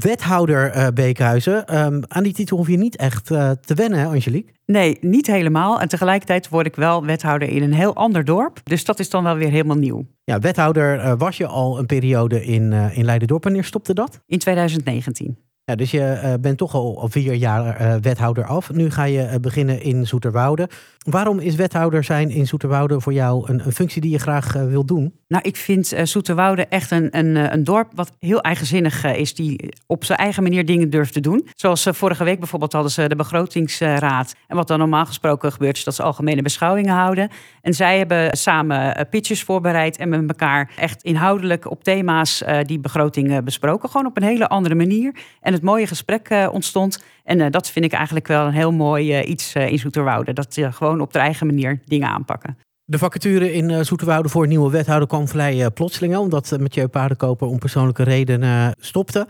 wethouder uh, Beekhuizen. Um, aan die titel hoef je niet echt uh, te wennen, hè, Angelique? Nee, niet helemaal. En tegelijkertijd word ik wel wethouder in een heel ander dorp. Dus dat is dan wel weer helemaal nieuw. Ja, wethouder uh, was je al een periode in, in Leiden-dorp. Wanneer stopte dat? In 2019. Dus je uh, bent toch al vier jaar uh, wethouder af. Nu ga je uh, beginnen in Zoeterwoude. Waarom is wethouder zijn in Zoeterwoude voor jou een, een functie die je graag wil doen? Nou, ik vind Zoeterwoude echt een, een, een dorp wat heel eigenzinnig is. Die op zijn eigen manier dingen durft te doen. Zoals vorige week bijvoorbeeld hadden ze de begrotingsraad. En wat dan normaal gesproken gebeurt is dat ze algemene beschouwingen houden. En zij hebben samen pitches voorbereid en met elkaar echt inhoudelijk op thema's die begroting besproken. Gewoon op een hele andere manier. En het mooie gesprek uh, ontstond. En uh, dat vind ik eigenlijk wel een heel mooi uh, iets in Zoeterwoude. Dat je gewoon op de eigen manier dingen aanpakken. De vacature in Zoeterwoude voor nieuwe wethouder kwam vrij plotseling. Omdat Mathieu Paardenkoper om persoonlijke redenen stopte.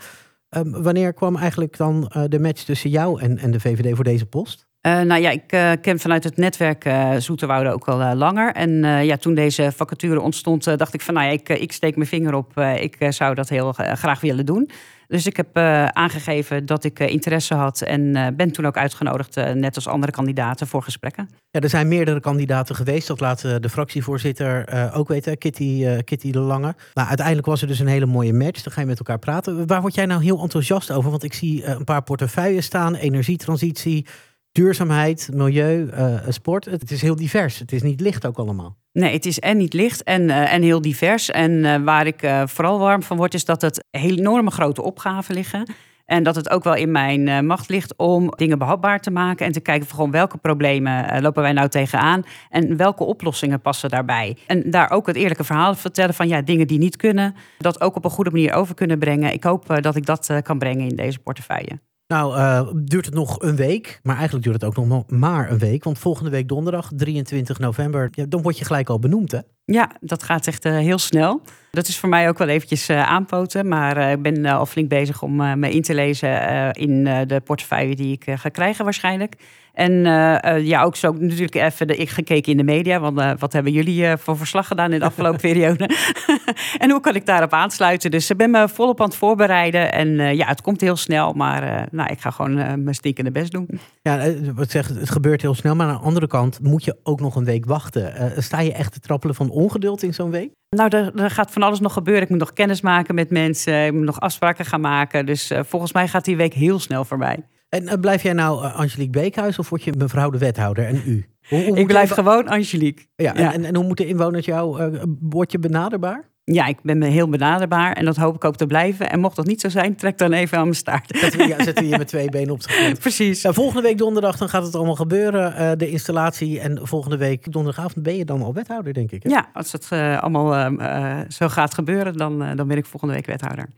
Um, wanneer kwam eigenlijk dan de match tussen jou en, en de VVD voor deze post? Uh, nou ja, ik uh, ken vanuit het netwerk uh, Zoeterwoude ook al langer. En ja, toen deze vacature ontstond, dacht ik van nou ja, ik, ik steek mijn vinger op. ik zou dat heel graag willen doen. Dus ik heb aangegeven dat ik interesse had en ben toen ook uitgenodigd, net als andere kandidaten, voor gesprekken. Ja, er zijn meerdere kandidaten geweest. Dat laat de fractievoorzitter ook weten, Kitty, Kitty de Lange. Maar uiteindelijk was er dus een hele mooie match. Dan ga je met elkaar praten. Waar word jij nou heel enthousiast over? Want ik zie een paar portefeuilles staan, energietransitie duurzaamheid, milieu, uh, sport. Het is heel divers. Het is niet licht ook allemaal. Nee, het is en niet licht en, uh, en heel divers. En waar ik vooral warm van word, is dat het enorme grote opgaven liggen. En dat het ook wel in mijn macht ligt om dingen behapbaar te maken. En te kijken van gewoon welke problemen lopen wij nou tegenaan. En welke oplossingen passen daarbij. En daar ook het eerlijke verhaal vertellen van ja, dingen die niet kunnen. Dat ook op een goede manier over kunnen brengen. Ik hoop dat ik dat kan brengen in deze portefeuille. Nou, uh, duurt het nog een week, maar eigenlijk duurt het ook nog maar een week. Want volgende week donderdag, 23 november, dan word je gelijk al benoemd, hè? Ja, dat gaat echt uh, heel snel. Dat is voor mij ook wel eventjes uh, aanpoten. Maar ik ben al flink bezig om me in te lezen in de portefeuille die ik ga krijgen waarschijnlijk. En ja, ook zo natuurlijk even de, ik gekeken in de media. Want wat hebben jullie voor verslag gedaan in de afgelopen periode? en hoe kan ik daarop aansluiten? Dus ik ben me volop aan het voorbereiden. En ja, het komt heel snel. Maar nou, ik ga gewoon mijn stinkende best doen. Ja, wat zeg, het gebeurt heel snel. Maar aan de andere kant moet je ook nog een week wachten. sta je echt te trappelen van ongeduld in zo'n week? Nou, er, er, gaat van alles nog gebeuren. Ik moet nog kennis maken met mensen. Ik moet nog afspraken gaan maken. Dus uh, volgens mij gaat die week heel snel voorbij. En uh, blijf jij nou uh, Angelique Beekhuis of word je mevrouw de wethouder en u? Hoe, hoe ik blijf gewoon Angelique. Ja, ja. En, en, hoe moeten inwoners jou, word je benaderbaar? Ja, ik ben heel benaderbaar en dat hoop ik ook te blijven. En mocht dat niet zo zijn, trek dan even aan mijn staart. We, ja, zetten we je met twee benen op de grond. Precies. Nou, volgende week donderdag dan gaat het allemaal gebeuren, uh, de installatie. En volgende week donderdagavond ben je dan al wethouder, denk ik. Hè? Ja, als het uh, allemaal uh, zo gaat gebeuren, dan, dan ben ik volgende week wethouder.